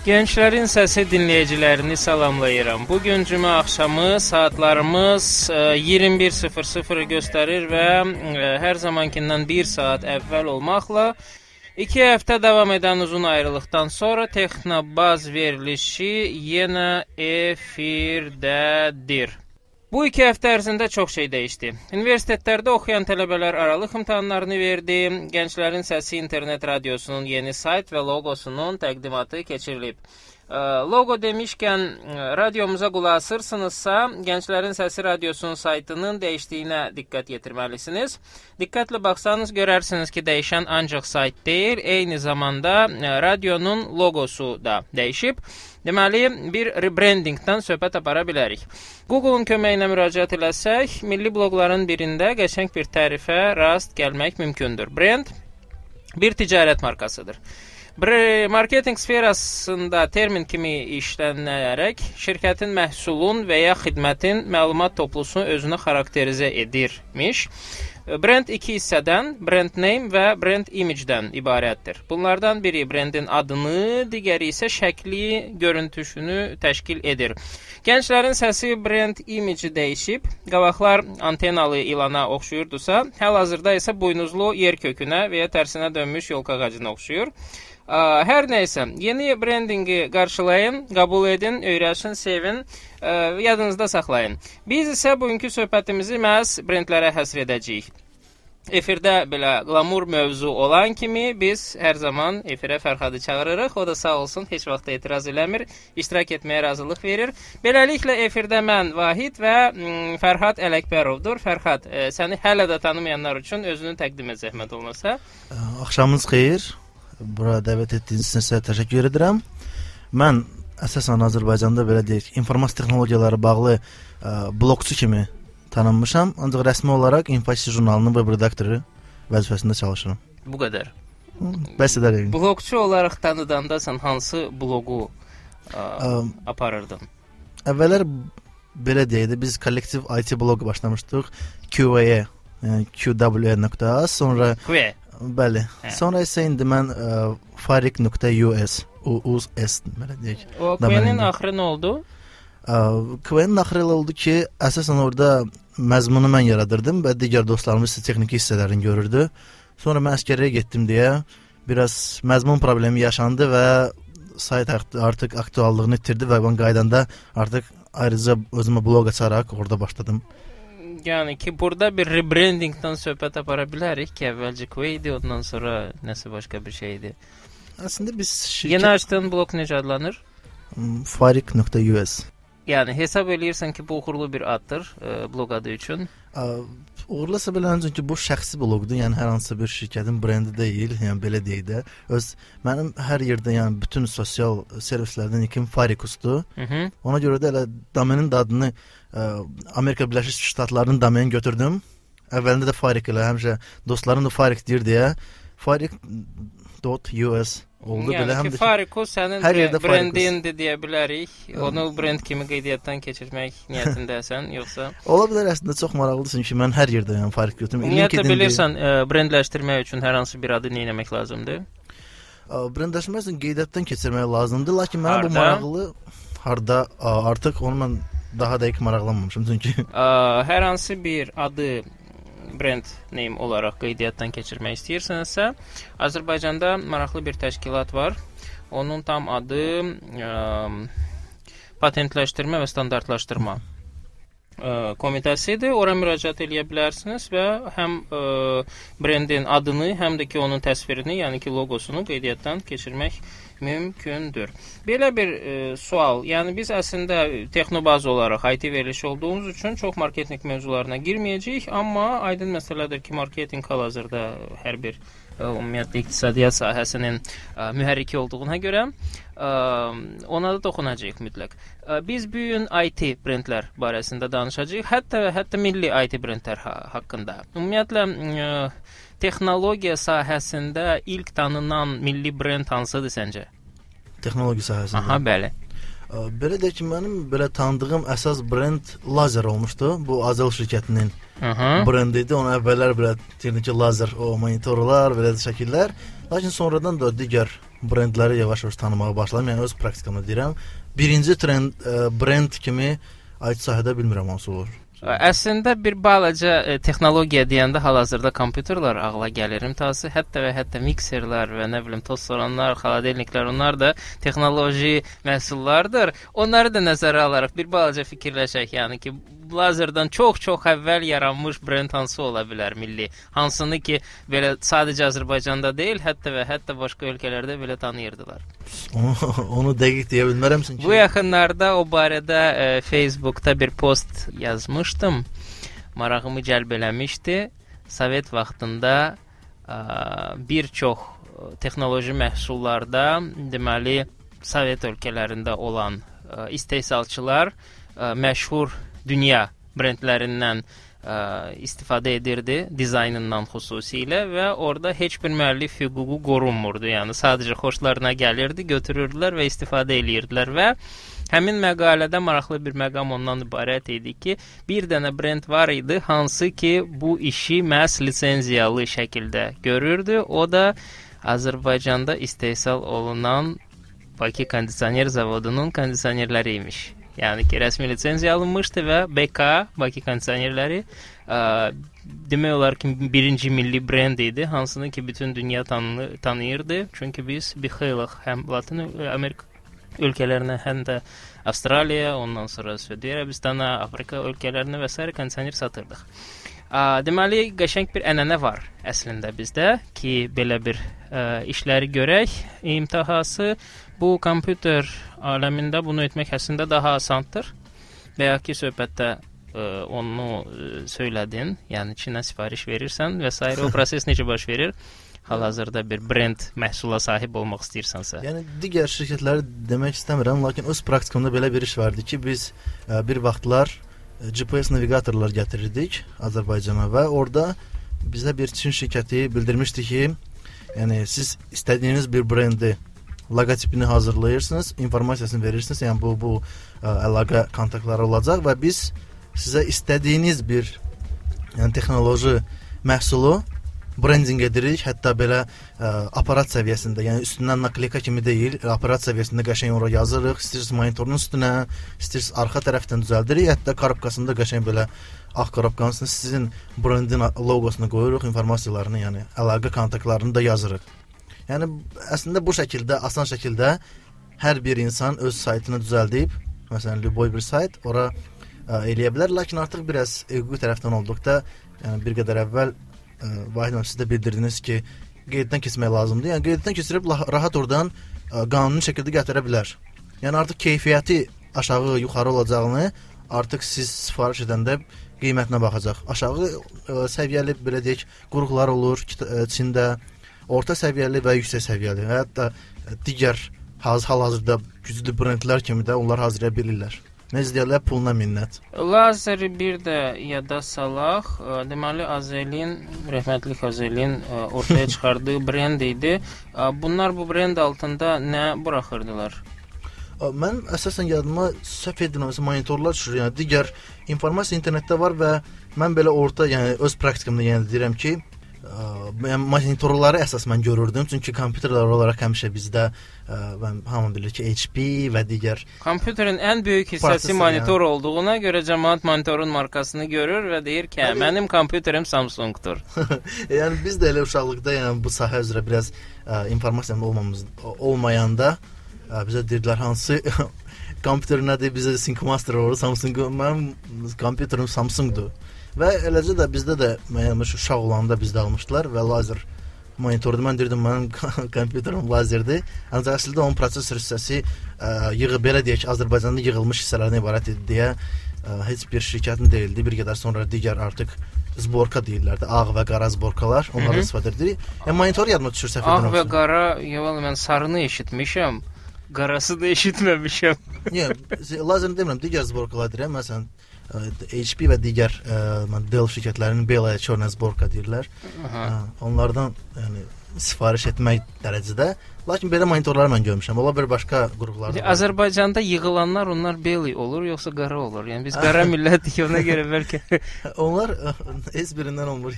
Gənclərin səsi dinləyicilərini salamlayıram. Bu gün cümə axşamı saatlarımız 21:00 göstərir və hər zamankindən 1 saat əvvəl olmaqla 2 həftə davam edən uzun ayrılıqdan sonra Texnobaz verilişi yenə efirdədir. Bu iki həftə ərzində çox şey dəyişdi. Universitetlərdə oxuyan tələbələr aralıq imtahanlarını verdi. Gənclərin Səsi internet radiosunun yeni sayt və loqosunun təqdimatı keçirilib. Loqo demişkən radiomuza qulaq asırsınızsa, Gənclərin Səsi radiosunun saytının dəyişdiyinə diqqət yetirməlisiniz. Diqqətlə baxsanız görərsiniz ki, dəyişən ancaq sayt deyil, eyni zamanda radionun loqosu da dəyişib. Deməli, bir rebrandingdən söhbət apara bilərik. Google-un köməyi ilə müraciət eləsək, milli bloqların birində qəşəng bir tərifə rast gəlmək mümkündür. Brand bir ticarət markasıdır. Marketinq sferasında termin kimi işlənərək şirkətin məhsulun və ya xidmətin məlumat toplusunu özünə xarakterizə edirmiş. Brend iki hissədən, brand name və brand image-dən ibarətdir. Bunlardan biri brendin adını, digəri isə şəkli, görüntüsünü təşkil edir. Gənclərin səsi brend image dəyişib. Qabaqlar antenalı ilana oxşuyurdusa, hal-hazırda isə buynuzlu yer kökünə və ya tərsinə dönmüş yolka ağacına oxşuyur. Hər nəysə, yeni brendinqi qarşılayın, qəbul edin, öyrəşin, sevin, ə, yadınızda saxlayın. Biz isə bugünkü söhbətimizi məhz brendlərə həsr edəcəyik. Efirdə belə qlamur mövzu olan kimi biz hər zaman efirə Fərhadı çağırırıq. O da sağ olsun, heç vaxt etiraz eləmir, iştirak etməyə razılıq verir. Beləliklə efirdə mən Vahid və m, Fərhad Ələkbərovdur. Fərhad, ə, səni hələ də tanımayanlar üçün özünü təqdim et zəhmət olmasa. Axşamınız xeyir bura dəvət etdiyiniz üçün sizə təşəkkür edirəm. Mən əsasən Azərbaycanda belə deyək, informasiya texnologiyaları bağlı ə, blokçu kimi tanınmışam, ancaq rəsmi olaraq İnfosi jurnalının web redaktoru vəzifəsində çalışıram. Bu qədər. Bəs edər. Yəni. Blokçu olaraq tanıdanda sən hansı bloqu ə, ə, aparırdın? Əvvəllər belə deyildi, biz kollektiv IT bloqu başlamışdıq. QA, yəni QW.a, sonra QA Bəli. Hə. Sonra isə indi mən farik.us uz s belə deyək. O Queen-in axırı nə oldu? Queen-in axırı oldu ki, əsasən orada məzmunu mən yaradırdım və digər dostlarımız isə texniki hissələrini görürdü. Sonra mən əskərliyə getdim deyə biraz məzmun problemi yaşandı və sayt artıq aktuallığını itirdi və mən qaydanda artıq ayrıca özümə bloq açaraq orada başladım. Yəni ki, burada bir rebrandingdən söhbət apara bilərik ki, əvvəlcə Quay-idi, ondan sonra nəsə başqa bir şey idi. Əslində biz şirkət... Yeni açdığın blok necə adlanır? Farik.us. Yəni hesab eləyirsən ki, bu uğurlu bir addır e, bloq adı üçün. Ə, uğurlasa belə öncə ki, bu şəxsi bloqdur. Yəni hər hansı bir şirkətin brendi deyil, yəni belə deyək də. Öz mənim hər yerdə, yəni bütün sosial servislərdən ilkim Farikusdur. Ona görə də elə domenin adını ə, Amerika Birləşmiş Ştatlarının domenini götürdüm. Əvvəlində də Farik ilə həmişə dostlarım da Farik deyir deyə farik.us oldu yəni, belə həm də Fariko sənin hər yerdə brendindir deyə bilərik. Onu brend kimi qeydiyyatdan keçirmək niyyətindəsən, yoxsa? Ola bilər əslində çox maraqlıdır çünki mən hər yerdə yəni Farik götürürəm. Ümumiyyətlə bilirsən, ə, brendləşdirmək üçün hər hansı bir adı nə etmək lazımdır? Brendləşmək üçün qeydiyyatdan keçirmək lazımdır, lakin mənə bu maraqlı harda ə, artıq onu mən daha dəqiq maraqlanmamışam çünki ə, hər hansı bir adı brend name olaraq qeydiyyatdan keçirmək istəyirsənsə, Azərbaycanda maraqlı bir təşkilat var. Onun tam adı ə, patentləşdirmə və standartlaşdırma ə, komitəsidir. Ora müraciət edə bilərsiniz və həm ə, brendin adını, həm də ki onun təsvirini, yəni ki loqosunu qeydiyyatdan keçirmək mümkündür. Belə bir e, sual, yəni biz əslində texnobaz olaraq IT verilişi olduğumuz üçün çox marketinq mövzularına girməyəcəyik, amma aydın məsələdir ki, marketinq hal-hazırda hər bir ə, ümumiyyətlə iqtisadiyyat sahəsinin ə, mühərriki olduğuna görə ə, ona da toxunacağıq mütləq. Ə, biz bu gün IT brendlər barəsində danışacağıq, hətta hətta milli IT brendlər ha haqqında. Ümumiyyətlə ə, texnologiya sahəsində ilk tanınan milli brend hansıdır səncə? Texnologiya sahəsində. Aha, bəli. Belə deyək ki, mənim belə tanıdığım əsas brend Lazer olmuşdu. Bu Azel şirkətinin Aha. brendi idi. Onu əvvəllər belə texniki lazer o monitorlar, belə şəkillər. Lakin sonradan da digər brendləri yavaş-yavaş tanımağa başladım. Yəni öz praktikamda deyirəm. Birinci trend ə, brend kimi aid sahədə bilmirəm hansı olur. Əslində bir balaca e, texnologiya deyəndə hal-hazırda kompüterlər ağla gəlir. Təəssüf hətta və hətta mikserlər və nə bilim tost soranlar, xaladelniklər onlar da texnoloji məhsullardır. Onları da nəzərə alaraq bir balaca fikirləşək, yəni ki, lazerdən çox-çox əvvəl yaranmış brend hansı ola bilər milli? Hansını ki, belə sadəcə Azərbaycanda deyil, hətta və hətta başqa ölkələrdə belə tanıyırdılar. Onu, onu dəqiq deyə bilmərəm çünki. Bu yaxınlarda o barədə e, Facebookda bir post yazmışdım. Marağımı cəlb eləmişdi. Sovet vaxtında e, bir çox e, texnoloji məhsullarda deməli Sovet ölkələrində olan e, istehsalçılar e, məşhur dünya brendlərindən ə, istifadə edirdi, dizaynından xüsusilə və orada heç bir müəllif hüququ qorunmurdu. Yəni sadəcə xoşlarına gəlirdi, götürürdülər və istifadə eləyirdilər və Həmin məqalədə maraqlı bir məqam ondan ibarət idi ki, bir dənə brend var idi, hansı ki, bu işi məhz lisenziyalı şəkildə görürdü. O da Azərbaycanda istehsal olunan Bakı kondisioner zavodunun kondisionerləri imiş. Yəni ki, rəsmi lisenziya alınmışdı və BK Bakı kondisionerləri ə, demək olar ki, birinci milli brend idi, hansını ki, bütün dünya tanı tanıyırdı. Çünki biz bir xeyli həm Latin Amerika ölkələrinə, həm də Avstraliya, ondan sonra Səudiyyə Ərəbistana, Afrika ölkələrinə və s. kondisioner satırdıq. Ə, deməli, qəşəng bir ənənə var əslində bizdə ki, belə bir ə, işləri görək. İmtahası bu kompüter aləmində bunu etmək əslində daha asandır. Bayaqki söhbətdə ə, e, onu e, söylədin. Yəni Çinə sifariş verirsən və s. o proses necə baş verir? Hal-hazırda bir brend məhsula sahib olmaq istəyirsənsə. Yəni digər şirkətləri demək istəmirəm, lakin öz praktikamda belə bir iş vardı ki, biz ə, e, bir vaxtlar GPS navigatorlar gətirirdik Azərbaycana və orada bizə bir Çin şirkəti bildirmişdi ki, yəni siz istədiyiniz bir brendi loqotipini hazırlayırsınız, informasiyasını verirsiniz. Yəni bu bu ə, əlaqə kontaktları olacaq və biz sizə istədiyiniz bir yəni texnoloji məhsulu brendinq edirik. Hətta belə ə, aparat səviyyəsində, yəni üstündən nakleyka kimi deyil, aparat səviyyəsində qəşəng ora yazırıq. İstəyirsiniz monitorun üstünə, istəyirsiniz arxa tərəfdən düzəldirik. Hətta korobkasında qəşəng belə ağ korobkanın üstünə sizin brendin loqosunu qoyuruq, informasiyalarını, yəni əlaqə kontaktlarını da yazırıq. Yəni əslində bu şəkildə, asan şəkildə hər bir insan öz saytını düzəldib, məsələn, любой bir sayt ora ə, eləyə bilər, lakin artıq biraz hüquqi tərəfdən olduqda, yəni bir qədər əvvəl ə, Vahid müəllim siz də bildirdiniz ki, qeyddən keçmək lazımdır. Yəni qeyddən keçirib rahat oradan ə, qanuni şəkildə gətirə bilər. Yəni artıq keyfiyyəti aşağı, yuxarı olacağını artıq siz sifariş edəndə qiymətinə baxacaq. Aşağı ə, səviyyəli belə deyək, qurğular olur Çində, orta səviyyəli və yüksək səviyyəli və hətta digər hal-hazırda güclü brendlər kimi də onlar hazırlaya bilirlər. Necə deyirlər, puluna minnət. Lazeri bir də yada salaq. Deməli Azelin, rəhmətli Azelin ortaya çıxardığı brend idi. Bunlar bu brend altında nə buraxırdılar? Mən əsasən yadıma səhv etmirəmsə monitorlar düşür. Yəni digər informasiya internetdə var və mən belə orta, yəni öz praktikamda yəni deyirəm ki, mən monitorları əsas mən görürdüm. Çünki kompüterlər olaraq həmişə bizdə ə, mən hamı bilir ki, HP və digər kompüterin ən böyük hissəsi monitor yəni. olduğuna görə cəmaət monitorun markasını görür və deyir ki, hə, mənim kompüterim Samsungdur. yəni biz də elə uşaqlıqda yəni bu sahə üzrə biraz ə, informasiyanın olmamız olmayanda ə, bizə dedilər hansı kompüter nədir? Bizə Syncmaster olur, Samsung. Mənim kompüterim Samsungdur. Və eləcə də bizdə də müəyyən uşaq olanda bizdə almışdılar və lazer monitordu. Mən deyirdim mənim kompüterim lazerdir. Ancaq əslində onun prosesor hissəsi ə, yığı belə deyək Azərbaycanda yığılmış hissələrdən ibarət idi deyə ə, heç bir şirkətin deyildi. Bir qədər sonra digər artıq zborka deyirlərdi. Ağ və qara zborkalar. Onları istifadə edirik. Yəni monitor yadıma düşür səhv edirəm. Ağ və qara, yox, mən sarını eşitmişəm. Qarası da eşitməmişəm. Yox, lazım demirəm, digər zborkalar deyirəm. Məsələn, HP və digər ə, Dell şirkətlərinin Bela Chorna Zborka deyirlər. Aha. Ə, onlardan yəni sifariş etmək dərəcədə. Lakin belə monitorlar mən görmüşəm. Ola bilər başqa qruplarda. Azərbaycanda yığılanlar onlar beli olur yoxsa qara olur? Yəni biz qara millətik ona görə bəlkə onlar heç birindən olmur.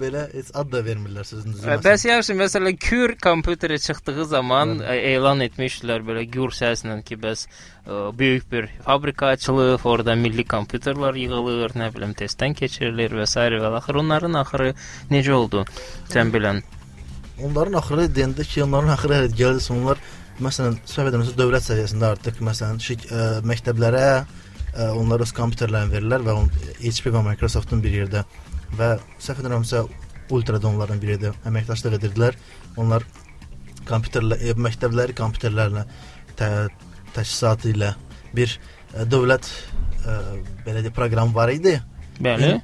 Belə heç ad da vermirlər sözün düzü. Bəs yaxşı, məsələn, Kür kompüterə çıxdığı zaman ə, elan etmişdilər belə gür səslə ki, bəs ə, böyük bir fabrika açılıb, orada milli kompüterlər yığılır, nə bilim, testdən keçirilir və s. və axır onların axırı necə oldu? Sən bilən. Onların axırı deyəndə ki, onların axırı hələ gəldi, onlar məsələn, söhbət edirəmsə dövlət səviyyəsində artıq məsələn şik, ə, məktəblərə ə, onlar öz kompüterlərini verirlər və on, HP və Microsoftun bir yerdə və səhv edirəmsə Ultrada onların biri idi. Əməkdaşlıq edirdilər. Onlar kompüterlə e, məktəbləri kompüterlərlə tə, təchizatı ilə bir ə, dövlət ə, belə də proqram var idi. Bəli.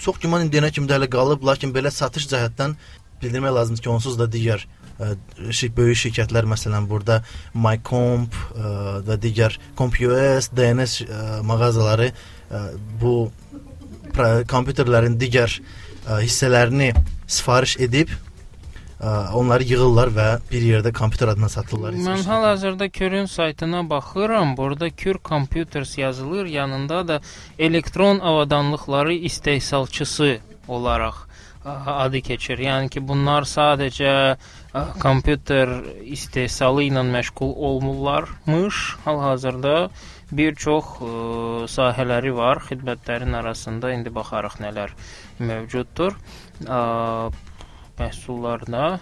Çox güman indiyənə kimi də hələ qalıb, lakin belə satış cəhətdən bildirmək lazımdır ki, onsuz da digər ə, şirk böyük şirkətlər məsələn burada MyComp ə, və digər CompUS, DNS ə, mağazaları ə, bu kompüterlərin digər ə, hissələrini sifariş edib ə, onları yığırlar və bir yerdə kompüter adına satırlar. Mən hal-hazırda Körün saytına baxıram. Burada Kür Computers yazılır. Yanında da elektron avadanlıqları istehsalçısı olaraq adı keçir. Yəni ki, bunlar sadəcə kompüter istehsalı ilə məşğul olmurlarmış. Hal-hazırda bir çox ə, sahələri var. Xidmətlərin arasında indi baxarıq nələr mövcuddur. Ə, məhsullarda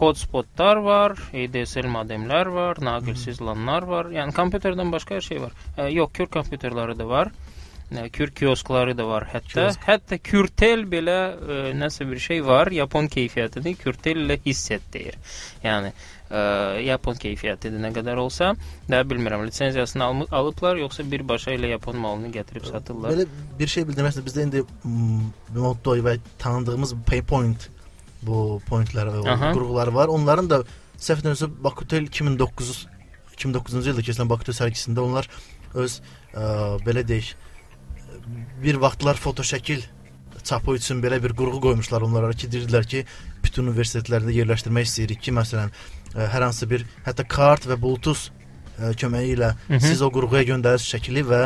hotspotlar var, ADSL modemlər var, naqilsiz LANlar var. Yəni kompüterdən başqa hər şey var. Ə, yox, kür kompüterləri də var. Kür kioskları da var hətta. Kiosk. Hətta Kürtel belə ə, nəsə bir şey var, Yapon keyfiyyətini Kürtel ilə hiss et deyir. Yəni ə, Yapon keyfiyyətidir nə qədər olsa, də bilmirəm, lisenziyasını al alıblar yoxsa birbaşa ilə Yapon malını gətirib satırlar. Belə bir şey bildirmək istəyirəm. Bizdə indi Motto və tanıdığımız Paypoint bu pointlər və qurğuları var. Onların da səhv etmirəmsə Bakutel 2009 2009-cu ildə keçirilən Bakutel sərgisində onlar öz ə, belə deyək bir vaxtlar foto şəkil çapı üçün belə bir qurğu qoymuşlar onlara ki, deyirdilər ki, bütün universitetlərdə yerləşdirmək istəyirik ki, məsələn, ə, hər hansı bir hətta kart və Bluetooth ə, köməyi ilə Hı -hı. siz o qurğuya göndərirsiniz şəkili və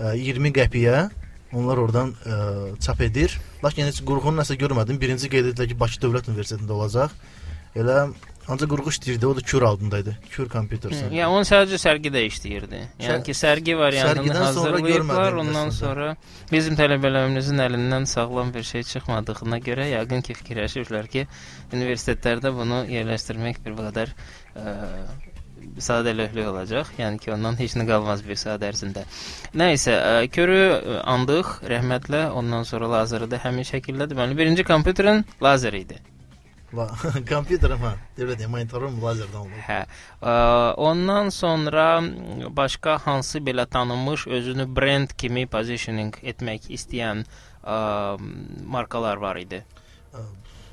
ə, 20 qəpiyə onlar oradan ə, çap edir. Lakin heç qurğunu nəsə görmədim. Birinci qeyd edildi ki, Bakı Dövlət Universitetində olacaq. Elə Ancaq qurğu işləyirdi, o da Kür adındaydı. Kür kompütersən. Yəni onun sadəcə sərgi dəyişdirdi. Yəni ki, sərgi variantını hazırlayıblar, ondan sonra bizim tələbələrimizin əlindən sağlam bir şey çıxmadığına görə yəqin ki, fikirləşiblər ki, universitetlərdə bunu yerləşdirmək bir qədər ə, sadəlövhlük olacaq. Yəni ki, ondan heç nə qalmaz bir saat ərzində. Nə isə, körü andıq rəhmətlə, ondan sonra lazeri də həmin şəkildə deməli birinci kompüterin lazeri idi. Kompüterim ha. Devlet monitorum lazerdən olur. Hə. Ə, ondan sonra başqa hansı belə tanınmış özünü brend kimi positioning etmək istəyən ə, markalar var idi?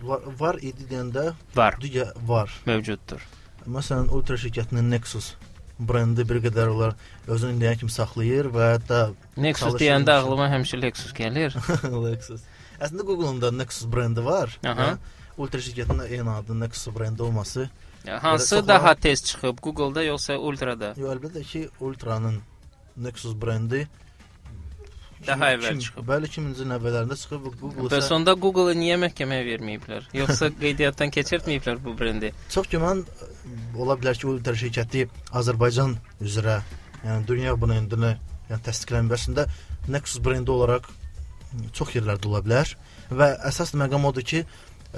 Var, var idi deyəndə var. Digər var. Mövcuddur. Məsələn, Ultra şirkətinin Nexus brendi bir qədər olar özünü indiyə kimi saxlayır və hətta Nexus deyəndə ağlıma həmişə Lexus gəlir. Lexus. Əslində Google-un da Nexus brendi var. Aha. Hə? Ultra şirkətinin eyni adında Nexus brendi olması ya, hansı daha tez çıxıb Google-da yoxsa Ultra-da? Yox, əlbəttə ki, Ultra-nın Nexus brendi daha əvvəl çıxıb. Bəli, 2000-ci növbələrində çıxıb Google. Bəs onda Google-u niyə məhkəməyə verməyiblər? Yoxsa qeydiyyatdan keçirtməyiblər bu brendi? Çox güman ola bilər ki, Ultra şirkəti Azərbaycan üzrə, yəni dünya brendini yəni təsdiqlənməsində Nexus brendi olaraq çox yerlərdə ola bilər və əsas məqam odur ki,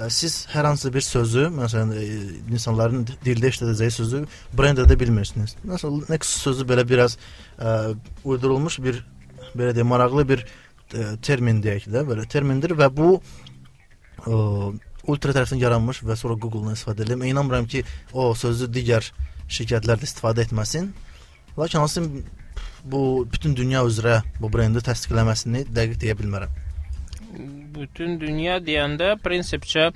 siz hər hansı bir sözü, məsələn, e, insanların dildə işlədəcəyi sözü brend edə bilmirsiniz. Məsələn, Nexus sözü belə biraz ə, uydurulmuş bir belə deyək, maraqlı bir ə, termin deyək də, belə termindir və bu ə, Ultra tərəfindən yaranmış və sonra Google-dan istifadə edilib. İnanmıram ki, o sözü digər şirkətlər də istifadə etməsin. Lakin hansı bu bütün dünya üzrə bu brendi təsdiqləməsini dəqiq deyə bilmərəm bütün dünya deyəndə prinsipcə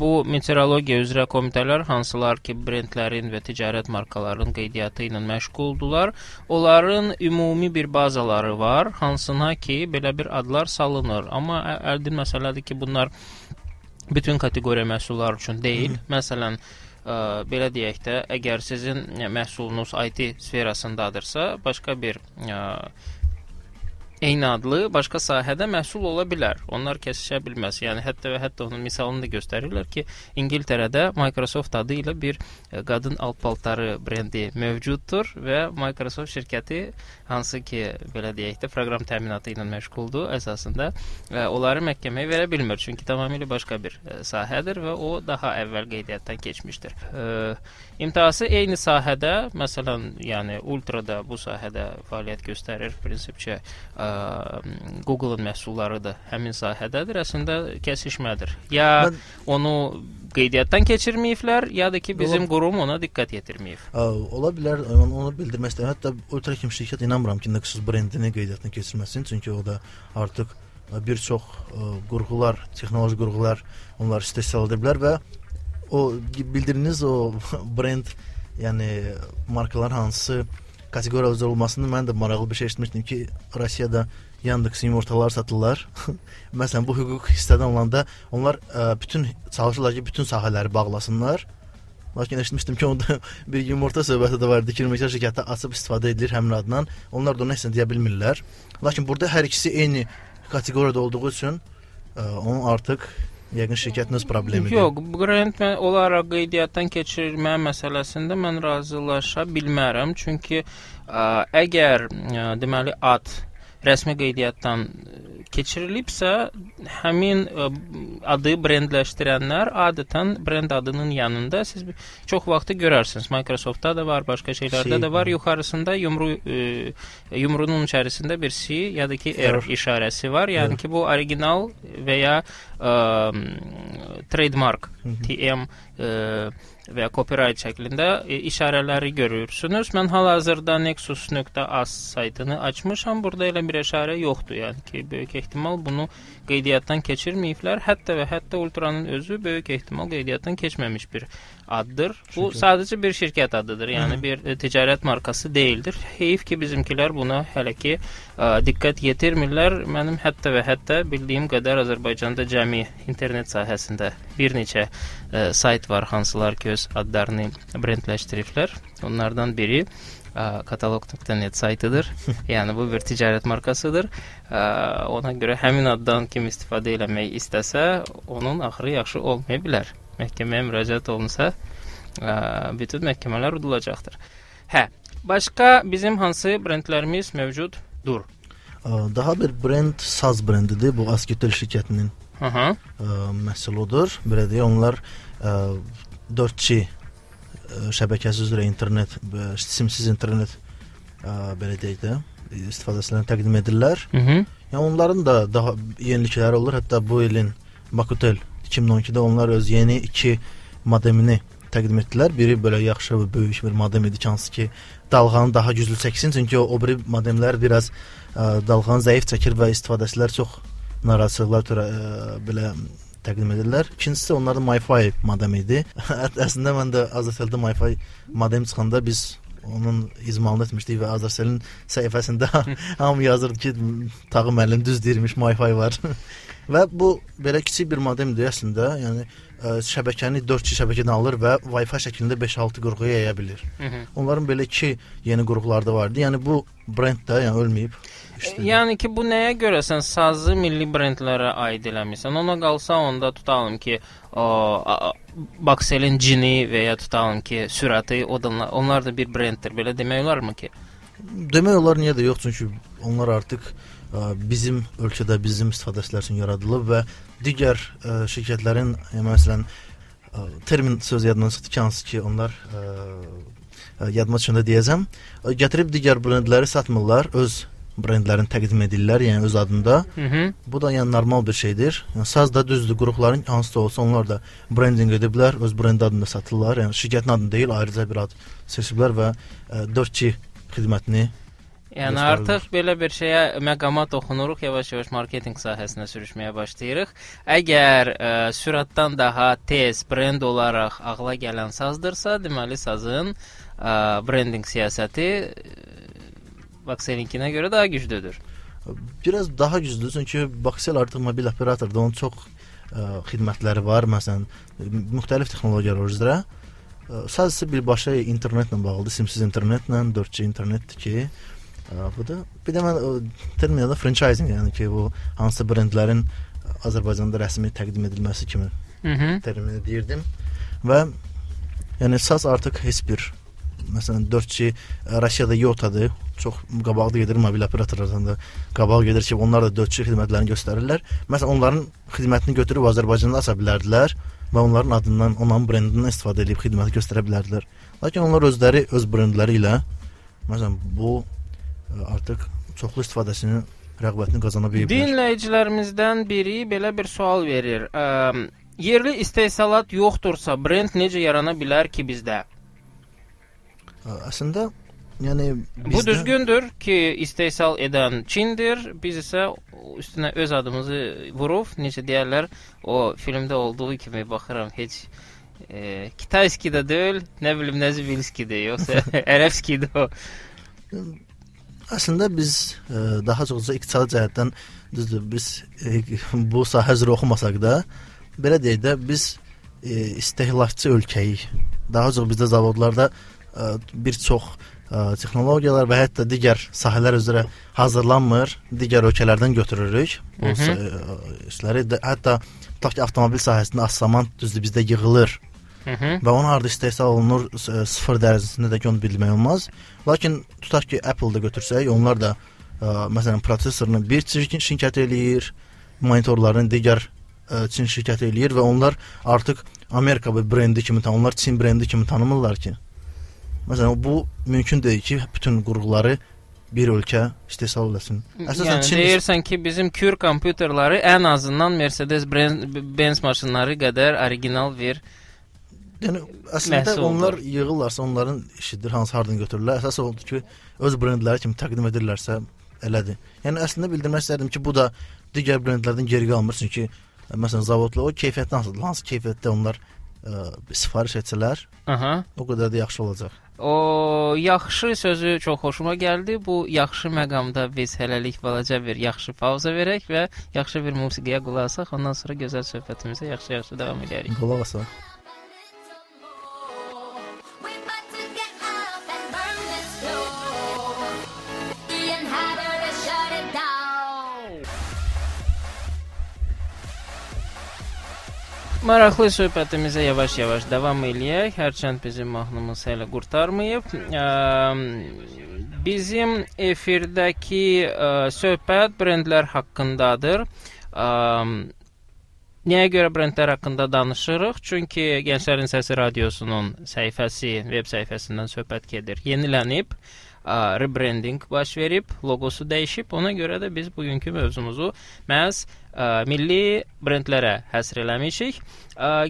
bu meteorologiya üzrə komitələr hansılar ki, brendlərin və ticarət markalarının qeydiyyatı ilə məşğuldular, onların ümumi bir bazaları var, hansına ki, belə bir adlar salınır. Amma əldin məsələdir ki, bunlar bütün kateqoriya məhsullar üçün deyil. Hı. Məsələn, ə, belə deyək də, əgər sizin məhsulunuz IT sferasındadırsa, başqa bir ə, eyni adlı başqa sahədə məhsul ola bilər. Onlar kəsişə bilməz. Yəni hətta və hətta onun misalını da göstərirlər ki, İngiltərədə Microsoft adı ilə bir e, qadın alt paltarı brendi mövcuddur və Microsoft şirkəti hansı ki, belə deyək də, proqram təminatı ilə məşğuldur, əsasında e, onları məhkəməyə verə bilmir. Çünki tamamilə başqa bir e, sahədir və o daha əvvəl qeydiyyatdan keçmişdir. Ə, imtahası eyni sahədə, məsələn, yəni Ultrada bu sahədə fəaliyyət göstərir, prinsipcə ə, Google-un məhsulları da həmin sahədədir. Əslində kəsişmədir. Ya Mən... onu qeydiyyatdan keçirməyiblər, ya da ki bizim ola... qurum ona diqqət yetirməyib. Ə, ola bilər, onu, onu bildirmək istəyirəm. Hətta Ultra kimi şirkət inanmıram ki, Nexus brendini qeydiyyatdan keçirməsin, çünki o da artıq bir çox ə, qurğular, texnoloji qurğular onlar istehsal ediblər və o bildirdiyiniz o brend, yəni markalar hansı kateqoriya üzrə olmasını mən də maraqlı bir şey eşitmişdim ki, Rusiyada Yandex yumurtalar satırlar. Məsələn, bu hüquq hissədən olanda onlar ə, bütün çalışırlar ki, bütün sahələri bağlasınlar. Lakin eşitmişdim ki, onda bir yumurta söhbəti də var idi ki, yumurta şirkəti açıb istifadə edilir həmin adından. Onlar da nə isə deyə bilmirlər. Lakin burada hər ikisi eyni kateqoriyada olduğu üçün ə, onun artıq Yəqin şirkətin öz problemidir. Yox, brend olaraq qeydiyyatdan keçirilmə məsələsində mən razılaşa bilmərəm. Çünki ə, əgər ə, deməli ad rəsmi qeydiyyatdan keçirilibsə, həmin e, adı brendləşdirənlər adətən brend adının yanında siz çox vaxtı görərsiniz. Microsoftda da var, başqa şeylərdə şey, də var. Yuxarısında yumru e, yumrunun içərisində bir C ya da ki R işarəsi var. Yəni ki bu orijinal və ya ə, e, trademark TM və ya copyright şəklində e, işarələri görürsünüz. Mən hal-hazırda nexus.az saytını açmışam. Burada elə bir işarə yoxdur. Yəni ki, böyük ehtimal bunu qeydiyyatdan keçirməyiblər. Hətta və hətta Ultranın özü böyük ehtimal qeydiyyatdan keçməmiş bir addır. Bu Şükür. sadəcə bir şirkət adıdır. Yəni Hı. bir e, ticarət markası deyildir. Heyif ki, bizimkilər buna hələ ki ə, e, diqqət yetirmirlər. Mənim hətta və hətta bildiyim qədər Azərbaycanda cəmi internet sahəsində bir neçə ə, e, sayt var, hansılar ki, öz adlarını brendləşdiriblər. Onlardan biri katalog.net saytıdır. yəni bu bir ticarət markasıdır. Ona görə həmin addan kim istifadə eləmək istəsə, onun axırı yaxşı olmaya bilər məhkəməyə müraciət olunsa, ə, bütün məhkəmələr udulacaqdır. Hə, başqa bizim hansı brendlərimiz mövcuddur? Daha bir brend Saz brendidir. Bu Asketel şirkətinin Aha. Ə, məhsuludur. Belə deyə onlar ə, 4G şəbəkəsi üzrə internet, simsiz internet ə, belə deyək də istifadəçilərinə təqdim edirlər. Hı -hı. Yəni onların da daha yenilikləri olur. Hətta bu ilin Bakutel 2012-də onlar öz yeni 2 modemini təqdim etdilər. Biri belə yaxşı və böyük bir modem idi hansı ki dalğanı daha güclü çəksin, çünki o, o biri modemlər biraz ə, dalğanı zəif çəkir və istifadəçilər çox narazılıqlar törə ə, belə təqdim edirlər. İkincisi onların Wi-Fi modem idi. Əslində mən də Azərseldə Wi-Fi modem çıxanda biz onun izmalını etmişdik və Azərselin səhifəsində hamı yazırdı ki, Tağı müəllim düz deyirmiş, Wi-Fi var. Və bu belə kiçik bir modemdir əslində. Yəni ə, şəbəkəni 4G şəbəkədən alır və Wi-Fi şəklində 5-6 qurğuya yaya bilir. Hı -hı. Onların belə iki yeni qurğuları da vardı. Yəni bu brend də yəni ölməyib. İşte. Yəni ki, bu nəyə görə sən sazı milli brendlərə aid eləmisən? Ona qalsa onda tutalım ki, o Bakselin cini və ya tutalım ki, sürəti, onlar da bir brenddir. Belə demək olarmı ki? Demək olar niyə də yox, çünki onlar artıq bizim ölkədə bizim istifadəçilər üçün yaradılıb və digər ə, şirkətlərin yəni, məsələn ə, termin söz yadımdan çıxdı ki, hansı ki onlar ə, yadıma düşəndə deyəcəm. Gətirib digər brendləri satmırlar, öz brendlərini təqdim edirlər, yəni öz adında. Hı -hı. Bu da yəni normal bir şeydir. Yəni saz da düzdür, qrupların hansısa olsa onlar da brendinq ediblər, öz brend adında satırlar. Yəni şirkətin adını deyil, ayrıca bir ad seçiblər və ə, 4G xidmətini Yəni artıq belə bir şeyə məqama toxunuruq, yavaş-yavaş marketinq sahəsinə sürüşməyə başlayırıq. Əgər ə, e, sürətdən daha tez brend olaraq ağla gələn sazdırsa, deməli sazın ə, e, brendinq siyasəti e, görə daha güclüdür. Biraz daha güclüdür çünki Baxel artıq mobil operatordur, onun çox ə, xidmətləri var. Məsələn, müxtəlif texnologiyalar üzrə ə, sadəcə birbaşa internetlə bağlıdır, simsiz internetlə, 4G internetdir ki, bu da bir də mən terminada franchising, yəni ki, bu hansı brendlərin Azərbaycanda rəsmi təqdim edilməsi kimi termini deyirdim və yəni SAS artıq heç bir məsələn 4G Rusiyada Yota-dır. Çox qabaqda gedir mobil operatorlardan da qabaq gedir ki, onlar da 4G xidmətlərini göstərirlər. Məsələn, onların xidmətini götürüb Azərbaycanda aça bilərdilər və onların adından, onların brendindən istifadə edib xidməti göstərə bilərdilər. Lakin onlar özləri öz brendləri ilə məsələn bu artıq çoxlu istifadəsini rəğbətini qazana biliblər. Dinləyicilərimizdən biri belə bir sual verir. Ə, yerli istehsalat yoxdursa, brend necə yarana bilər ki bizdə? Əslində yəni bizdə... Bu düzgündür ki, istehsal edən Çindir. Biz isə üstünə öz adımızı vurub, necə deyirlər, o filmdə olduğu kimi baxıram, heç e, Kitayski də deyil, nə bilim Nəzibilskidir, yoxsa Ərəbskidir o. Əslində biz e, daha çox iqtisadi cəhətdən düzdür, biz ə, bu sahə üzrə oxumasaq da, belə deyək də biz ə, istehlakçı ölkəyik. Daha çox bizdə zavodlarda ə, bir çox ə, texnologiyalar və hətta digər sahələr üzrə hazırlanmır, digər ölkələrdən götürürük bu işləri. Hətta tutaq ki, avtomobil sahəsində asfalt düzdür bizdə yığılır. Hı -hı. Və onu harda istehsal olunur, sıfır dərəcəsində də onu bilmək olmaz. Lakin tutaq ki, Apple-da götürsək, onlar da ə, məsələn prosesorunu bir Çin şirkəti eləyir, monitorlarını digər ə, Çin şirkəti eləyir və onlar artıq Amerika brendi kimi tanınırlar, onlar Çin brendi kimi tanımırlar ki. Məsələn, bu mümkün deyil ki, bütün qurğuları bir ölkə istehsal eləsin. Əsasən yəni, Çin deyirsən ki, bizim Kür kompüterləri ən azından Mercedes-Benz maşınları qədər orijinal bir Yəni əslində onlar yığırlarsa onların işidir, hansı hardan götürürlər. Əsas odur ki, öz brendləri kimi təqdim edirlərsə elədir. Yəni əslində bildirmək istərdim ki, bu da digər brendlərdən geri qalmır, çünki məsələn zavodlar o keyfiyyətdən asılıdır. Hansı keyfiyyətdə onlar ə, sifariş etsələr, Aha. o qədər də yaxşı olacaq. O yaxşı sözü çox xoşuma gəldi. Bu yaxşı məqamda biz hələlik balaca bir yaxşı pauza verək və yaxşı bir musiqiyə qulaq asaq, ondan sonra gözəl söhbətimizə yaxşı-yaxşı davam edərik. Qulaq asaq. Maraqlı söhbətimizə yavaş-yavaş davam eləyək. Hərçənd bizim mahnımız hələ qurtarmayıb. Bizim efirdəki söhbət brendlər haqqındadır. Nəyə görə brendlər haqqında danışırıq? Çünki Gənclərin Səsi radiosunun səhifəsi, veb səhifəsindən söhbət gedir. Yenilənib rebranding baş verib, loqosu dəyişib. Ona görə də biz bugünkü mövzumuzu məhz milli brendlərə həsr eləmişik.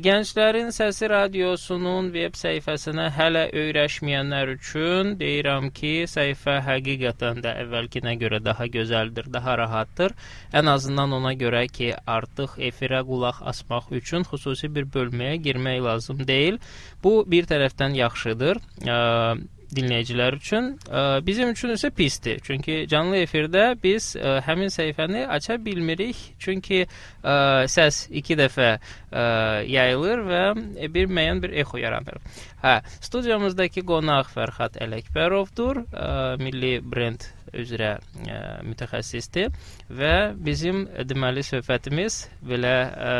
Gənclərin Səsi radiosunun veb səhifəsinə hələ öyrəşməyənlər üçün deyirəm ki, səhifə həqiqətən də əvvəlkinə görə daha gözəldir, daha rahatdır. Ən azından ona görə ki, artıq efirə qulaq asmaq üçün xüsusi bir bölməyə girmək lazım deyil. Bu bir tərəfdən yaxşıdır. Dinləyicilər üçün. Ə, bizim üçün isə pisdir. Çünki canlı efirdə biz ə, həmin səhifəni aça bilmirik. Çünki ə, səs 2 dəfə ə, yayılır və bir müəyyən bir exo yaranır. Hə, studiyamızdakı qonaq Fərhad Ələkbərovdur, ə, milli brend üzrə ə, mütəxəssisdir və bizim deməli söhbətimiz belə ə,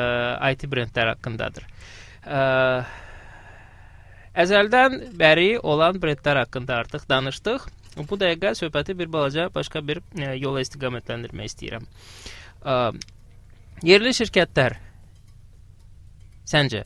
IT brendlər haqqındadır. Ə, Əzəldən bəri olan brendlər haqqında artıq danışdıq. Bu dəqiqə söhbəti bir balaca başqa bir e, yola istiqamətləndirmək istəyirəm. Ə, yerli şirkətlər səncə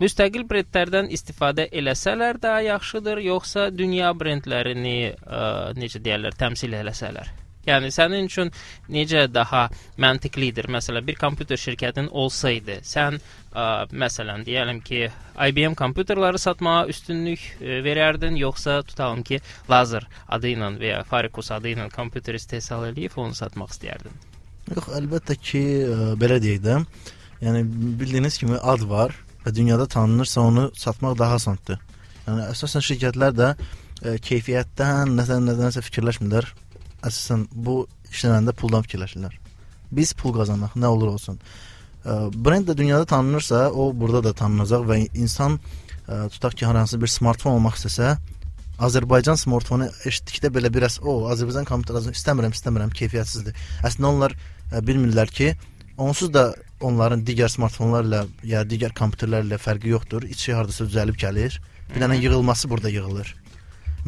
müstəqil brendlərdən istifadə eləsələr daha yaxşıdır, yoxsa dünya brendlərini ə, necə deyirlər, təmsil eləsələr? Yəni sənin üçün necə daha məntiqlidir? Məsələn, bir kompüter şirkətin olsaydı, sən ə, məsələn deyəlim ki, IBM kompüterləri satmağa üstünlük ə, verərdin, yoxsa tutalım ki, Lazer adı ilə və ya Faricus adı ilə kompüter istehsal edib onu satmaq istəyərdin? Yox, əlbəttə ki, ə, belə deyək də, yəni bildiyiniz kimi ad var və dünyada tanınırsa onu satmaq daha asandır. Yəni əsasən şirkətlər də ə, keyfiyyətdən, nədən nədənsə fikirləşmirlər əsasən bu işləməndə puldan fikirləşirlər. Biz pul qazanmaq, nə olur olsun. brend də dünyada tanınırsa, o burada da tanınacaq və insan tutaq ki, hər hansı bir smartfon almaq istəsə, Azərbaycan smartfonu eşitdikdə belə biraz o Azərbaycan kompüteri istəmirəm, istəmirəm, keyfiyyətsizdir. Əslində onlar bilmirlər ki, onsuz da onların digər smartfonlarla ya digər kompüterlərlə fərqi yoxdur. İçi hardasa düzəlib gəlir. Bir dənə yığılması burada yığılır.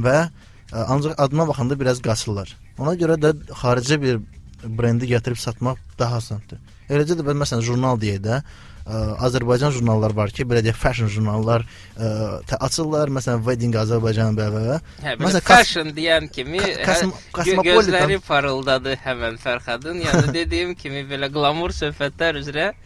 Və ə, ancaq adına baxanda biraz qaçırlar. Ona görə də xarici bir brendi gətirib satmaq daha asandır. Eləcə də məsələn jurnal deyək də, ə, Azərbaycan jurnalları var ki, belə deyək, fashion jurnallar ə, açırlar. Məsələn, Wedding Azərbaycan və və. Hə, belə fashion deyən kimi Kasm hə, gözləri parıldadı həmən Fərhadın. Yəni dediyim kimi belə glamur söhbətlər üzrə ə,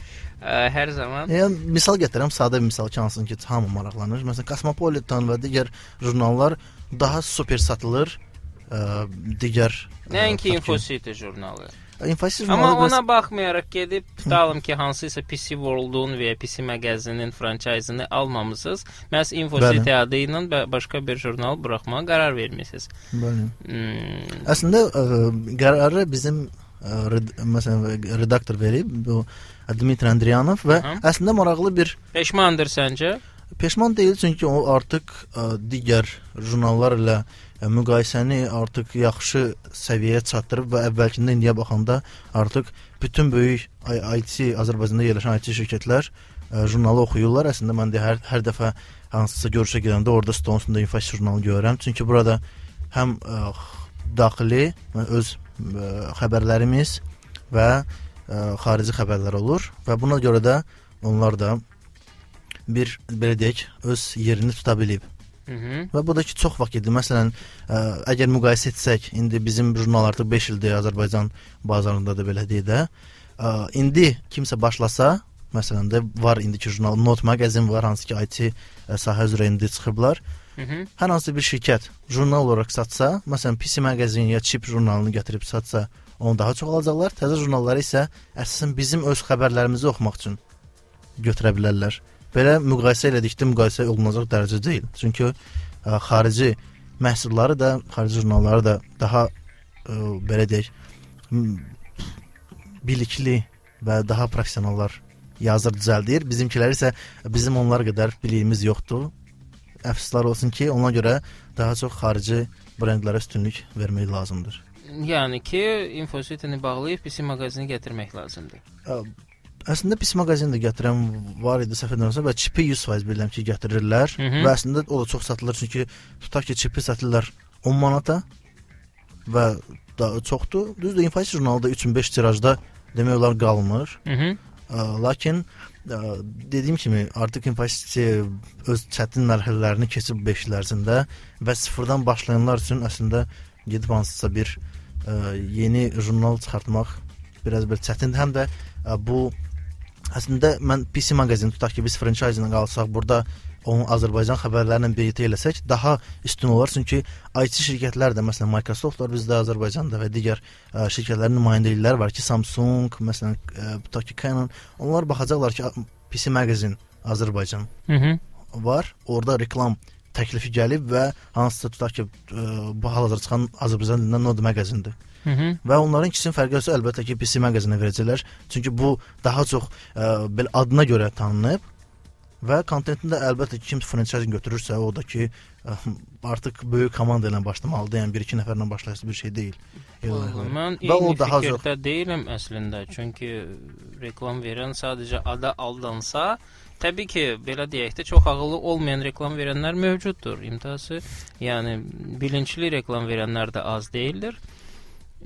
hər zaman. Yəni misal gətirəm, sadə bir misal ki, hansın ki, hamı maraqlanır. Məsələn, Cosmopolitan və digər jurnallar daha super satılır. Ə, digər Nəinki Infocity jurnalı. İnfosiz Amma ona bəs... baxmayaraq gedib tutalım ki, hansısa PC World-un və ya PC mağazinin franchise-ını almamısınız. Məhz Infocity adı ilə başqa bir jurnal buraxmağa qərar vermisiniz. Bəli. Hmm. Əslində ə, qərarı bizim ə, red, məsələn redaktor verib bu Dmitri Andriyanov və Aha. əslində maraqlı bir Peşmandır səncə? Peşman deyil çünki o artıq ə, digər jurnallar ilə müqayisəni artıq yaxşı səviyyəyə çatdırıb və əvvəlkindən indiyə baxanda artıq bütün böyük IT Azərbaycanda yerləşən IT şirkətlər ə, jurnalı oxuyurlar. Əslində mən də hər hər dəfə hansısa görüşə gedəndə orada stolun üstündə info jurnalı görürəm. Çünki burada həm ə, daxili öz ə, xəbərlərimiz və ə, xarici xəbərlər olur və buna görə də onlar da bir belə deyək öz yerini tuta bilib. Hı -hı. Və bu da ki çox vaxt gedir. Məsələn, ə, əgər müqayisə etsək, indi bizim jurnal artıq 5 ildir Azərbaycan bazarında da belə deyə də, ə, indi kimsə başlasa, məsələn də var indiki jurnal Not mağazin var, hansı ki IT sahə üzrə indi çıxıblar. Hı -hı. Hər hansı bir şirkət jurnal olaraq satsa, məsələn PC mağazin ya Chip jurnalını gətirib satsa, onu daha çox alacaqlar. Təzə jurnalları isə əsasən bizim öz xəbərlərimizi oxumaq üçün götürə bilərlər. Belə müqayisə elədikdə müqayisə olunacaq dərəcə deyil. Çünki ə, e, xarici məhsulları da, xarici jurnalları da daha ə, e, belə deyək bilikli və daha professionallar yazır, düzəldir. Bizimkilər isə bizim onlar qədər biliyimiz yoxdur. Əfsuslar olsun ki, ona görə daha çox xarici brendlərə üstünlük vermək lazımdır. Yəni ki, infositini bağlayıb PC mağazini gətirmək lazımdır. Ə, Əslində pis mağazin də gətirən var idi səhv etmirəmsə və çipi 100% bilirəm ki, gətirirlər Hı -hı. və əslində o da çox satılır çünki tutaq ki, çipi satırlar 10 manata və da çoxdur. Düzdür, infosiya jurnalda 3-5 tirajda demək olar qalmır. Hı -hı. Ə, lakin ə, dediyim kimi artıq infosiya öz çətin mərhələlərini keçib 5 il ərzində və sıfırdan başlayanlar üçün əslində gedib hansısa bir ə, yeni jurnal çıxartmaq biraz bir çətindir. Həm də ə, bu Əslində mən PC mağazin tutaq ki, biz franchise ilə qalsaq, burada onu Azərbaycan xəbərlərlə birlikdə eləsək daha üstün olar. Çünki IT şirkətlər də, məsələn, Microsoft var bizdə Azərbaycanda və digər ə, şirkətlərin nümayəndəlikləri var ki, Samsung, məsələn, ə, tutaq ki, Canon, onlar baxacaqlar ki, PC mağazin Azərbaycan Hı -hı. var. Orada reklam təklifi gəlib və hansısa tutaq ki, ə, bu hal-hazırda çıxan Azərbaycan dilindən Node mağazindir. Hı -hı. Və onların ikisinin fərqi isə əlbəttə ki, PC mağazinə verəcəklər. Çünki bu daha çox ə, belə adına görə tanınıb və kontentində əlbəttə ki, kim franchise götürürsə, o da ki, ə, artıq böyük komanda ilə başlamalıdır. Yəni 1-2 nəfərlə başlayası bir şey deyil. Mən və o daha çox deyiləm əslində. Çünki reklam verən sadəcə ada aldansa, Təbii ki, belə deyək də, çox ağıllı olmayan reklam verənlər mövcuddur. İmtası, yəni bilinçli reklam verənlər də az deyildir.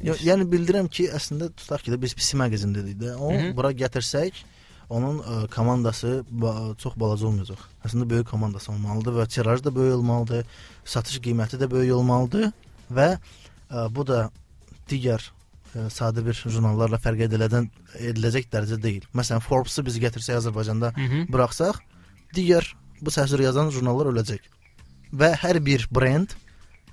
Yo, yəni bildirəm ki, əslində tutaq ki, də biz pis mağazindədik də. Onu Hı -hı. bura gətirsək, onun ə, e, komandası ba çox balaca olmayacaq. Əslində böyük komandası olmalıdır və tiraj da böyük olmalıdır, satış qiyməti də böyük olmalıdır və ə, e, bu da digər ə, e, sadə bir jurnallarla fərq edilədən ediləcək dərəcə deyil. Məsələn, Forbes-u biz gətirsək Azərbaycanda Hı -hı. buraxsaq, digər bu səhvləri yazan jurnallar öləcək. Və hər bir brend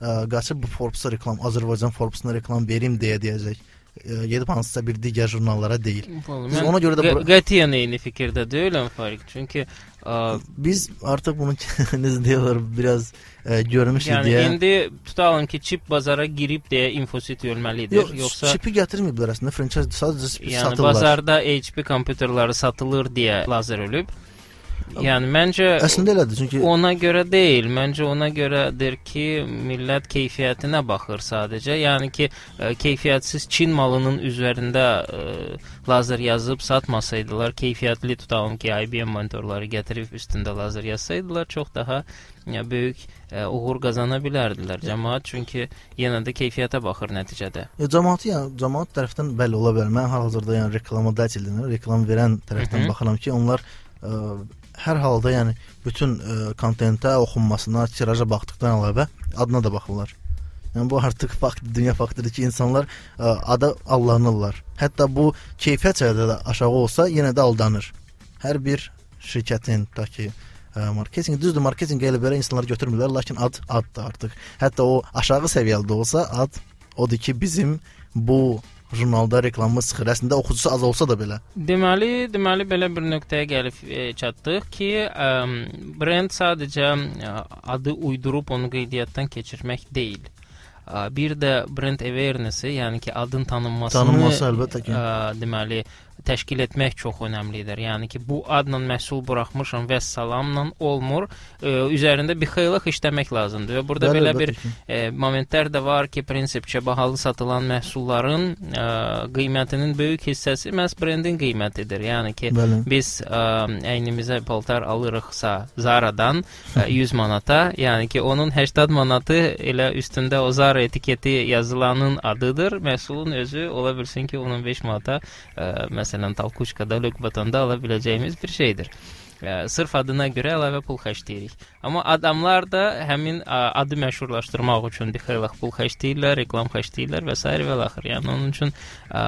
ə, qaçıb bu Forbes-a reklam, Azərbaycan Forbes-una reklam verim deyə deyəcək. e, gedib hansısa bir digər jurnallara deyil. Vallahi Biz mən ona görə də qə- bura- qətiyyən eyni fikirdə deyiləm Fariq. Çünki ə, Biz artıq bunu necə deyirlər biraz e, görmüşük yəni deyə. indi tutalım ki, çip bazara girib deyə infosit ölməlidir. Yox, Yoxsa çipi gətirməyiblər əslində. Franchise sadəcə çipi yəni satırlar. bazarda HP kompüterləri satılır deyə lazer ölüb. Yəni məncə Əslində elədir, çünki Ona görə deyil. Məncə ona görədir ki, millət keyfiyyətinə baxır sadəcə. Yəni ki, ə, keyfiyyətsiz Çin malının üzərində ə, lazer yazıb satmasaydılar, keyfiyyətli tutalım ki, IBM monitorları gətirib üstündə lazer yazsaydılar, çox daha ya, böyük ə, uğur qazana bilərdilər cəmaət, çünki yenə də keyfiyyətə baxır nəticədə. Ya cəmaatı yəni cəmaat tərəfindən bəli ola bilər. Mən hal-hazırda yəni reklamodateldən, reklam verən tərəfdən Hı -hı. baxıram ki, onlar ə, hər halda yəni bütün ə, kontentə, oxunmasına, tiraja baxdıqdan əlavə adına da baxırlar. Yəni bu artıq fakt, dünya faktıdır ki, insanlar ə, ada aldanırlar. Hətta bu keyfiyyət cəhətdə də aşağı olsa, yenə də aldanır. Hər bir şirkətin ta ki ə, marketinq düzdür, marketinqə elə belə insanlar götürmürlər, lakin ad addır artıq. Hətta o aşağı səviyyədə olsa ad odur ki, bizim bu jurnalda reklamımız çıxır. Əslində oxucusu az olsa da belə. Deməli, deməli belə bir nöqtəyə gəlib e, çatdıq ki, ə, brend sadəcə ə, adı uydurub onu qeydiyyatdan keçirmək deyil. Ə, Bir də brend awareness-i, yəni ki, adın tanınmasını Tanınması əlbəttə ki. ə, deməli təşkil etmək çox əhəmilidir. Yəni ki, bu adla məhsul buraxmışam və salamla olmur. Ə, üzərində bir xeylıq işləmək lazımdır və burada Bəli, belə bir e, momentlər də var ki, prinsipcə bahalı satılan məhsulların e, qiymətinin böyük hissəsi məhz brendin qiymətidir. Yəni ki, Bəli. biz ə, əynimizə paltar alırıqsa Zara-dan ə, 100 manata, yəni ki, onun 80 manatı elə üstündə o Zara etiketi yazılanın adıdır. Məhsulun özü ola bilsin ki, 15 manata ə, məsələn Talkuçkada, Lökbatanda ala biləcəyimiz bir şeydir. Ə, sırf adına görə əlavə pul xərcləyirik. Amma adamlar da həmin ə, adı məşhurlaşdırmaq üçün bir xeyli pul xərcləyirlər, reklam xərcləyirlər və s. və axır. Yəni onun üçün ə,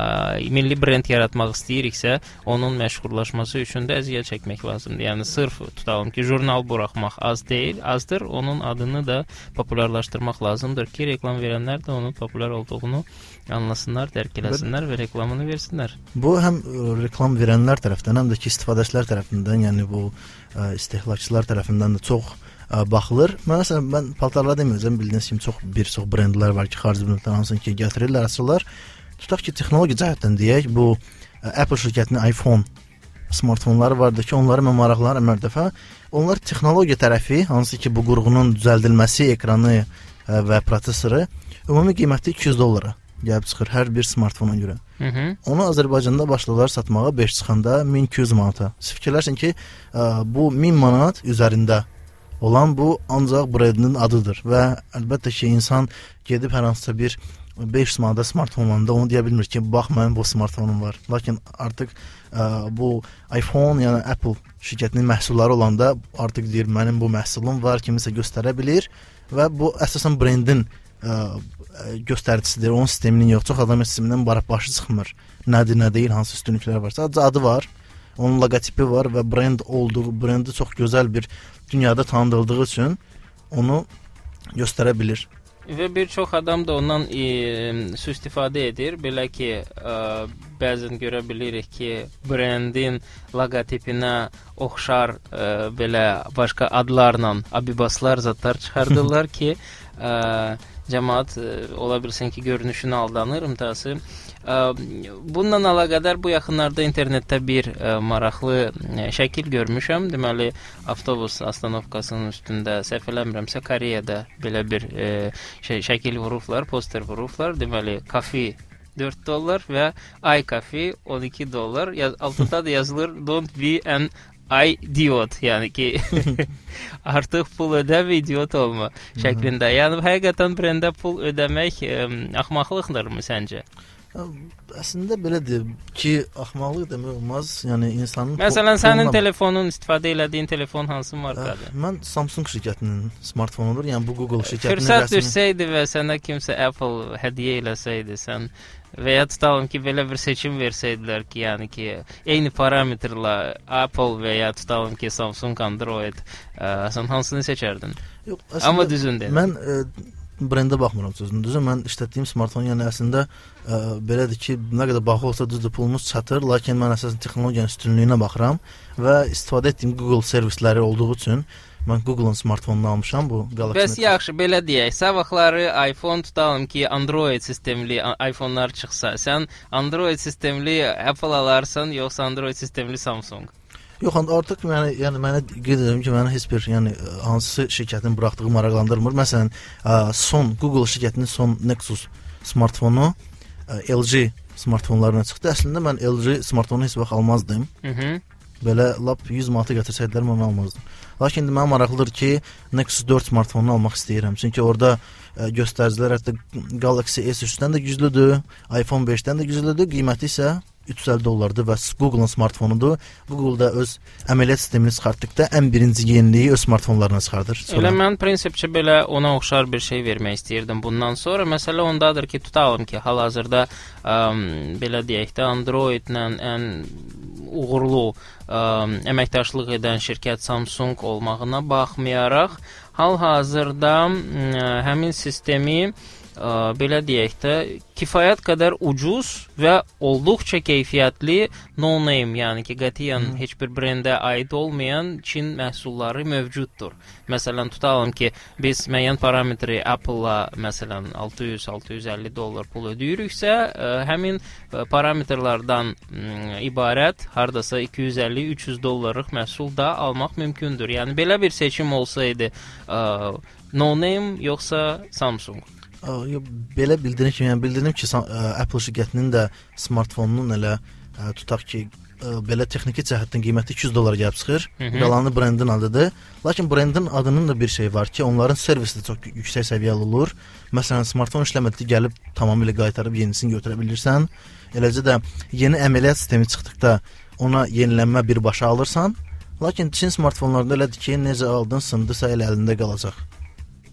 milli brend yaratmaq istəyiriksə, onun məşhurlaşması üçün də əziyyət çəkmək lazımdır. Yəni sırf tutalım ki, jurnal buraxmaq az deyil, azdır. Onun adını da populyarlaşdırmaq lazımdır ki, reklam verənlər də onun populyar olduğunu anlasınlar, dərk eləsinlər və reklamını versinlər. Bu həm reklam verənlər tərəfindən, həm də ki, istifadəçilər tərəfindən, yəni bu ə, istehlakçılar tərəfindən də çox ə, baxılır. Məsələn, mən paltarlara deməyəcəm, bildiyiniz kimi çox bir çox brendlər var ki, xarici brendlər hansını ki, gətirirlər, açırlar. Tutaq ki, texnologiya cəhətdən deyək, bu ə, Apple şirkətinin iPhone smartfonları vardı ki, onları mən maraqlanıram hər dəfə. Onlar texnologiya tərəfi, hansı ki, bu qurğunun düzəldilməsi, ekranı ə, və prosesoru ümumi qiyməti 200 dollara gəlib çıxır hər bir smartfona görə. Hı -hı. Onu Azərbaycanda başladılar satmağa 5 çıxanda 1200 manata. Siz fikirləşin ki, ə, bu 1000 manat üzərində olan bu ancaq brendin adıdır və əlbəttə ki, insan gedib hər hansısa bir 500 manata smartfon alanda onu deyə bilmir ki, bax mənim bu smartfonum var. Lakin artıq ə, bu iPhone, yəni Apple şirkətinin məhsulları olanda artıq deyir mənim bu məhsulum var, kimisə göstərə bilir və bu əsasən brendin ə, göstəricisidir, onun sisteminin yox. Çox adam sistemindən baraq başı çıxmır. Nədir, nə deyil, hansı üstünlüklər var. Sadəcə adı var, onun loqotipi var və brend olduğu, brendi çox gözəl bir dünyada tanıdıldığı üçün onu göstərə bilir. Və bir çox adam da ondan e, sui-istifadə edir. Belə ki, ə, bəzən görə bilirik ki, brendin loqotipinə oxşar ə, belə başqa adlarla abibaslar zətlər çıxardırlar ki, ə, cəmaət ə, ola bilsin ki, görünüşünə aldanır imtası. Ə, Bununla əlaqədar bu yaxınlarda internetdə bir ə, maraqlı ə, şəkil görmüşəm. Deməli, avtobus astanovkasının üstündə səhv eləmirəmsə Koreyada belə bir ə, şey şəkil vurublar, poster vurublar. Deməli, kafe 4 dollar və ay kafe 12 dollar. Yaz, altında da yazılır don't be an idiot, yəni ki artıq pul ödə və idiot olma şəklində. Yəni həqiqətən brendə pul ödəmək ə, axmaqlıqdırmı səncə? Əslində belədir ki, axmaqlıq demək olmaz. Yəni insanın Məsələn, sənin telefonun istifadə elədiyin telefon hansı markadır? Mən Samsung şirkətinin smartfonudur. Yəni bu Google şirkətinin Fürsət rəsmi- düşsəydi və sənə kimsə Apple hədiyyə eləsəydi, sən və ya tutalım ki, belə bir seçim versəydilər ki, yəni ki, eyni parametrlə Apple və ya tutalım ki, Samsung Android, ə, sən hansını seçərdin? Yox, Amma düzün de. Mən ə, brendə baxmıram sözün düzü. Mən işlətdiyim smartfon yəni əslində ə, belədir ki, nə qədər baha olsa düzdür pulumuz çatır, lakin mən əsasən texnologiyanın üstünlüyünə baxıram və istifadə etdiyim Google servisləri olduğu üçün mən Google-un smartfonunu almışam bu Galaxy. Bəs yaxşı, belə deyək. Sabahları iPhone tutalım ki, Android sistemli iPhone-lar çıxsa, sən Android sistemli Apple alarsan, yoxsa Android sistemli Samsung? Yox, artıq yəni yəni mənə qeyd edirəm ki, mənə heç bir yəni hansı şirkətin buraxdığı maraqlandırmır. Məsələn, son Google şirkətinin son Nexus smartfonu LG smartfonlarına çıxdı. Əslində mən LG smartfonu heç vaxt almazdım. Mhm. Belə lap 100 manata gətirsəydilər mən almazdım. Lakin indi mənə maraqlıdır ki, Nexus 4 smartfonunu almaq istəyirəm. Çünki orada ə, göstəricilər hətta Galaxy S3-dən də güclüdür, iPhone 5-dən də güclüdür, qiyməti isə 350 dollardır və Google-un smartfonudur. Google da öz əməliyyat sistemini çıxartdıqda ən birinci yeniliyi öz smartfonlarına çıxardır. Sonra... Elə mən prinsipcə belə ona oxşar bir şey vermək istəyirdim bundan sonra. Məsələ ondadır ki, tutalım ki, hal-hazırda ə, belə deyək də Android-lə ən uğurlu ə, əməkdaşlıq edən şirkət Samsung olmağına baxmayaraq, hal-hazırda həmin sistemi ə, belə deyək də, kifayət qədər ucuz və olduqca keyfiyyətli no-name, yəni ki, qətiyyən hmm. heç bir brendə aid olmayan Çin məhsulları mövcuddur. Məsələn, tutalım ki, biz müəyyən parametri Apple-la məsələn 600-650 dollar pul ödəyiriksə, ə, həmin parametrlardan ə, ibarət hardasa 250-300 dollarlıq məhsul da almaq mümkündür. Yəni belə bir seçim olsaydı, ə, no-name yoxsa Samsung Yox, belə bildirim ki, yəni bildirdim ki, Apple şirkətinin də smartfonunun elə ə, tutaq ki, ə, belə texniki cəhətdən qiyməti 200 dollara gəlib çıxır. Qalanı brendin adıdır. Lakin brendin adının da bir şey var ki, onların servisi də çox yüksək səviyyəli olur. Məsələn, smartfon işləmədi, gəlib tamamilə qaytarıb yenisini götürə bilirsən. Eləcə də yeni əməliyyat sistemi çıxdıqda ona yenilənmə birbaşa alırsan. Lakin Çin smartfonlarında elədir ki, necə aldın, sındısa elə əlində qalacaq.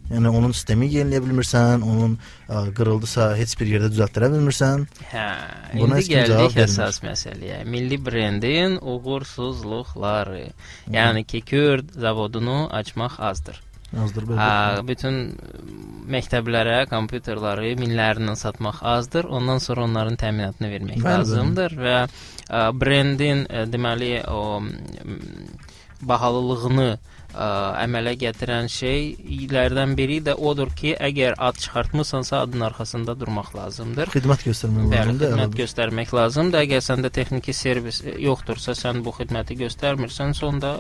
Yəni onun sistemi yeniləyə bilmirsən, onun ə, qırıldısa heç bir yerdə düzəltdirə bilmirsən. Hə, Buna indi gəldik əsas məsələyə. Milli brendin uğursuzluqları. Yəni ki, Kürd zavodunu açmaq azdır. Azdır belə. Hə, bütün məktəblərə kompüterləri minlərlə satmaq azdır. Ondan sonra onların təminatını vermək bəli, lazımdır bəli. və ə, brendin ə, deməli o bahalılığını ə, əmələ gətirən şeylərdən biri də odur ki, əgər ad çıxartmısansa adın arxasında durmaq lazımdır. Xidmət göstərmək lazımdır. Xidmət əvvəl. göstərmək lazımdır. Əgər səndə texniki servis yoxdursa, sən bu xidməti göstərmirsən, sonda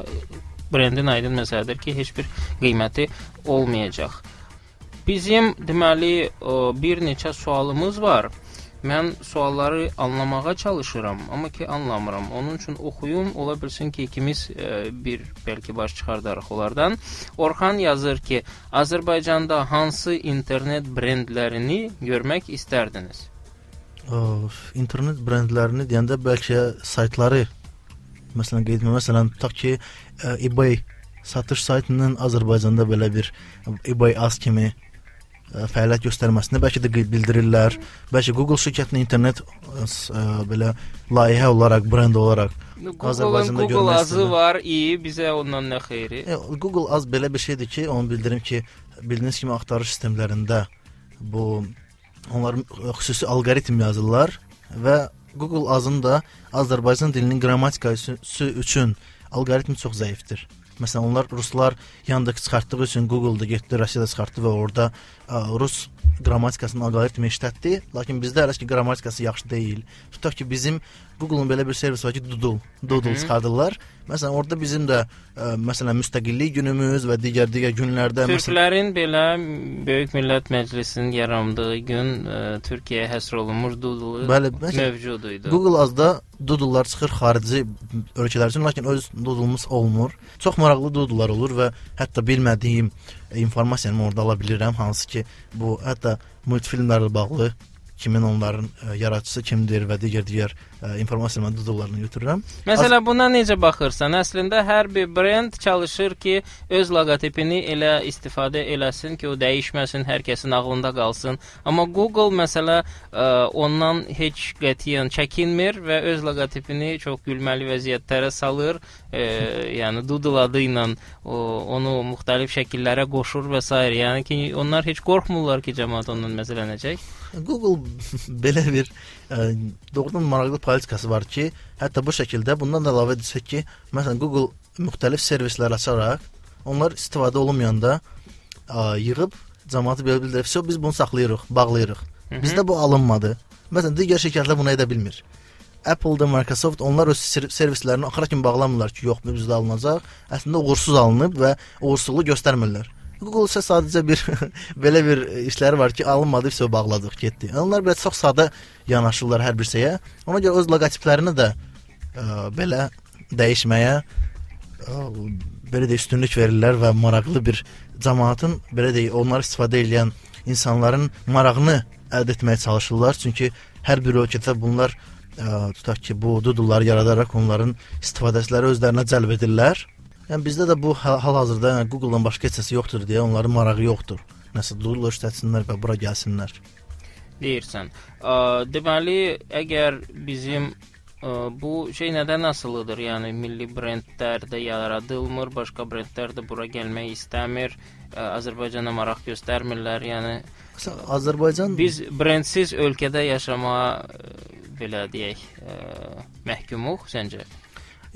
brendin aydın məsələdir ki, heç bir qiyməti olmayacaq. Bizim deməli bir neçə sualımız var. Mən sualları anlamağa çalışıram, amma ki anlamıram. Onun üçün oxuyum, ola bilsin ki ikimiz e, bir bəlkə baş çıxardarıq onlardan. Orxan yazır ki, Azərbaycanda hansı internet brendlərini görmək istərdiniz? Of, internet brendlərini deyəndə bəlkə saytları məsələn qeyd etmə, məsələn tutaq ki, e, eBay satış saytının Azərbaycanda belə bir eBay az kimi fəaliyyət göstərməsini bəlkə də bildirirlər. Bəlkə Google şirkətinin internet ə, belə layihə olaraq, brend olaraq Azərbaycanda Google azı var, iyi, bizə ondan nə xeyri? E, Google az belə bir şeydir ki, onu bildirim ki, bildiyiniz kimi axtarış sistemlərində bu onlar xüsusi alqoritm yazırlar və Google azın da Azərbaycan dilinin qrammatikası üçün alqoritmi çox zəifdir. Məsələn, onlar ruslar Yandex çıxartdığı üçün Google-da getdi, Rusiyada çıxartdı və orada ə, rus qrammatikasının alqoritmi işlətdi. Lakin bizdə hələ ki qrammatikası yaxşı deyil. Tutaq ki, bizim Google-un belə bir servisi var ki, Doodle, Doodle çıxardırlar. Məsələn, orada bizim də ə, məsələn müstəqillik günümüz və digər digər günlərdə Türklərin məsələn... belə Böyük Millət Məclisinin yarandığı gün ə, Türkiyəyə həsr olunmuş Doodle bəli, mövcud idi. Google azda Doodle'lar çıxır xarici ölkələr üçün, lakin öz Doodle'umuz olmur. Çox maraqlı Doodle'lar olur və hətta bilmədiyim informasiyanı orada ala bilirəm, hansı ki, bu hətta multfilmlərlə bağlı kimin onların ə, yaradıcısı kimdir və digər digər ə, informasiya düzüllərini götürürəm. Məsələn, buna necə baxırsan? Əslində hər bir brend çalışır ki, öz loqotipini elə istifadə eləsin ki, o dəyişməsin, hər kəsin ağlında qalsın. Amma Google məsələ ə, ondan heç qətiyyən çəkinmir və öz loqotipini çox gülməli vəziyyətlərə salır. E, yəni Doodle adı ilə o, onu müxtəlif şəkillərə qoşur və s. Yəni ki, onlar heç qorxmurlar ki, cəmaət ondan məzələnəcək. Google belə bir ə, doğrudan maraqlı politikası var ki, hətta bu şəkildə bundan da əlavə etsək ki, məsələn Google müxtəlif servislər açaraq onlar istifadə olunmayanda ə, yığıb cəmaatı belə bildirir. "Vəsə biz bunu saxlayırıq, bağlayırıq." Bizdə bu alınmadı. Məsələn digər şirkətlər bunu edə bilmir. Apple-da, Microsoft onlar öz servislərini axıra kimi bağlamırlar ki, yox, bizdə alınacaq. Əslində uğursuz alınıb və uğursuzluğu göstərmirlər. Google isə sadəcə bir belə bir işləri var ki, alınmadı, isə bağladıq, getdi. Onlar belə çox sadə yanaşırlar hər bir şeyə. Ona görə öz loqotiplərini də ə, belə dəyişməyə ə, belə də üstünlük verirlər və maraqlı bir cəmaatın belə deyək, onları istifadə edən insanların marağını əldə etməyə çalışırlar. Çünki hər bir ölkədə bunlar ə, tutaq ki, bu dudulları yaradaraq onların istifadəçiləri özlərinə cəlb edirlər. Yəni bizdə də bu hal-hazırda yəni Google-dan başqa heç kəsi yoxdur deyə onların marağı yoxdur. Nəsə dudul işlətsinlər və bura gəlsinlər. Deyirsən. Ə, deməli, əgər bizim ə, bu şey nədən asılıdır? Yəni milli brendlər də yaradılmır, başqa brendlər də bura gəlmək istəmir, ə, Azərbaycana maraq göstərmirlər. Yəni Azərbaycan biz brendsiz ölkədə yaşamağa ə, belə deyək, ə, məhkumuq səncə?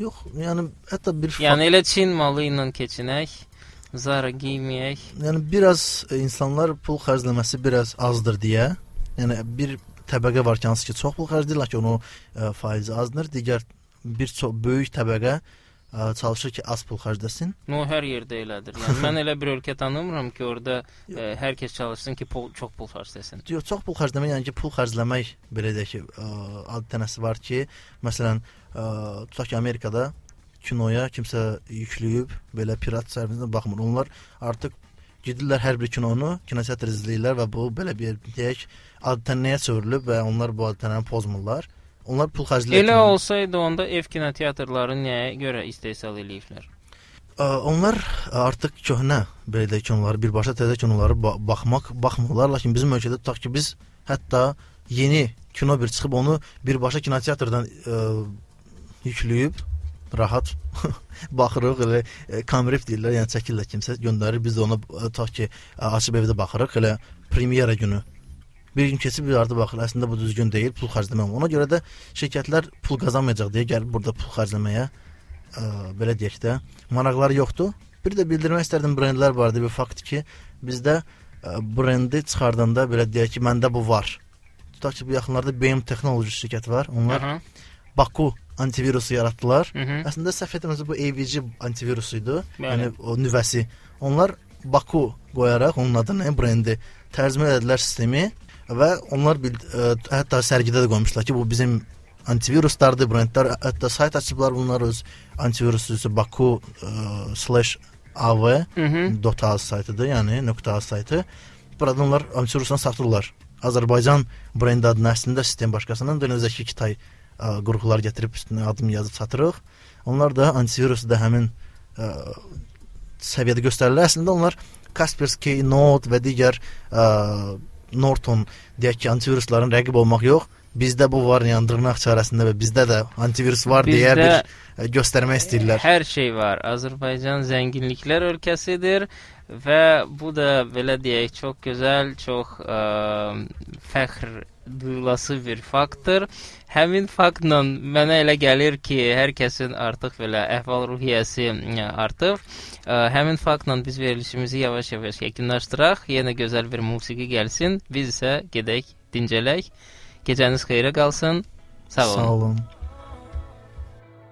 Yox, yəni hətta bir Yəni elə Çin malı ilə keçinək, Zara giyməyək. Yəni biraz insanlar pul xərcləməsi biraz azdır deyə. Yəni bir təbəqə var ki, hansı ki, çox pul xərcləyir, lakin onun ə, faizi azdır. Digər bir çox böyük təbəqə ə, çalışır ki, az pul xərcləsin. No hər yerdə elədir. Yəni mən elə bir ölkə tanımıram ki, orada ə, hər kəs çalışsın ki, pul, çox pul xərcləsin. Yox, çox pul xərcləmək, yəni ki, pul xərcləmək belə deyək ki, ə, ad tənəsi var ki, məsələn, ə, tutaq ki, Amerikada kinoya kimsə yükləyib belə pirat sərvisinə baxmır. Onlar artıq gedirlər hər bir kinonu kinoteatr izləyirlər və bu belə bir deyək adətənəyə çevrilib və onlar bu adətənəni pozmurlar. Onlar pul xərcləyir. Elə olsaydı onda ev kinoteatrları nəyə görə istehsal eləyiblər? Ə, onlar artıq köhnə belə deyək onları birbaşa təzə kinoları ba baxmaq baxmırlar, lakin bizim ölkədə tutaq ki, biz hətta yeni kino bir çıxıb onu birbaşa kinoteatrdan ə, yükləyib rahat baxırıq elə kamrif deyirlər, yəni çəkirlər kimsə göndərir, biz də ona tutaq ki, açıb evdə baxırıq elə premyera günü. Bir gün keçib bir ardı baxır, əslində bu düzgün deyil, pul xərcləməm. Ona görə də şirkətlər pul qazanmayacaq deyə gəlib burada pul xərcləməyə ə, belə deyək də maraqları yoxdur. Bir də bildirmək istərdim brendlər barədə bir fakt ki, bizdə ə, brendi çıxardanda belə deyək ki, məndə bu var. Tutaq ki, bu yaxınlarda BM Technology şirkəti var. Onlar Aha. Baku antivirusu yaratdılar. Hı -hı. Əslində səhv etmirəmsə bu AVG antivirusu idi. Bəli. Yəni o nüvəsi. Onlar Baku qoyaraq onun adını, brendi tərcümə etdilər sistemi və onlar bil, ə, hətta sərgidə də qoymuşlar ki, bu bizim antiviruslardır, brendlər hətta sayt açıblar bunlar öz antivirusu Baku /av .az saytıdır, yəni .az saytı. Burada onlar antivirusunu satırlar. Azərbaycan brendi adını əslində sistem başqasının dönəzdəki Kitay ə, qurğular gətirib üstünə adını yazıb satırıq. Onlar da antivirusu da həmin ə, səviyyədə göstərirlər. Əslində onlar Kaspersky, Node və digər ə, Norton deyək ki, antivirusların rəqib olmaq yox, bizdə bu var, yəni dırnaq çarəsində və bizdə də antivirus var bizdə deyə bir ə, göstərmək istəyirlər. Hər şey var. Azərbaycan zənginliklər ölkəsidir və bu da belə deyək, çox gözəl, çox ə, fəxr duyulası bir faktdır. Həmin faktla mənə elə gəlir ki, hər kəsin artıq belə əhval-ruhiyyəsi artıb. Həmin faktla biz verilişimizi yavaş-yavaş yekunlaşdıraq. Yenə gözəl bir musiqi gəlsin. Biz isə gedək, dincələk. Gecəniz xeyrə qalsın. Sağ olun. Sağ olun.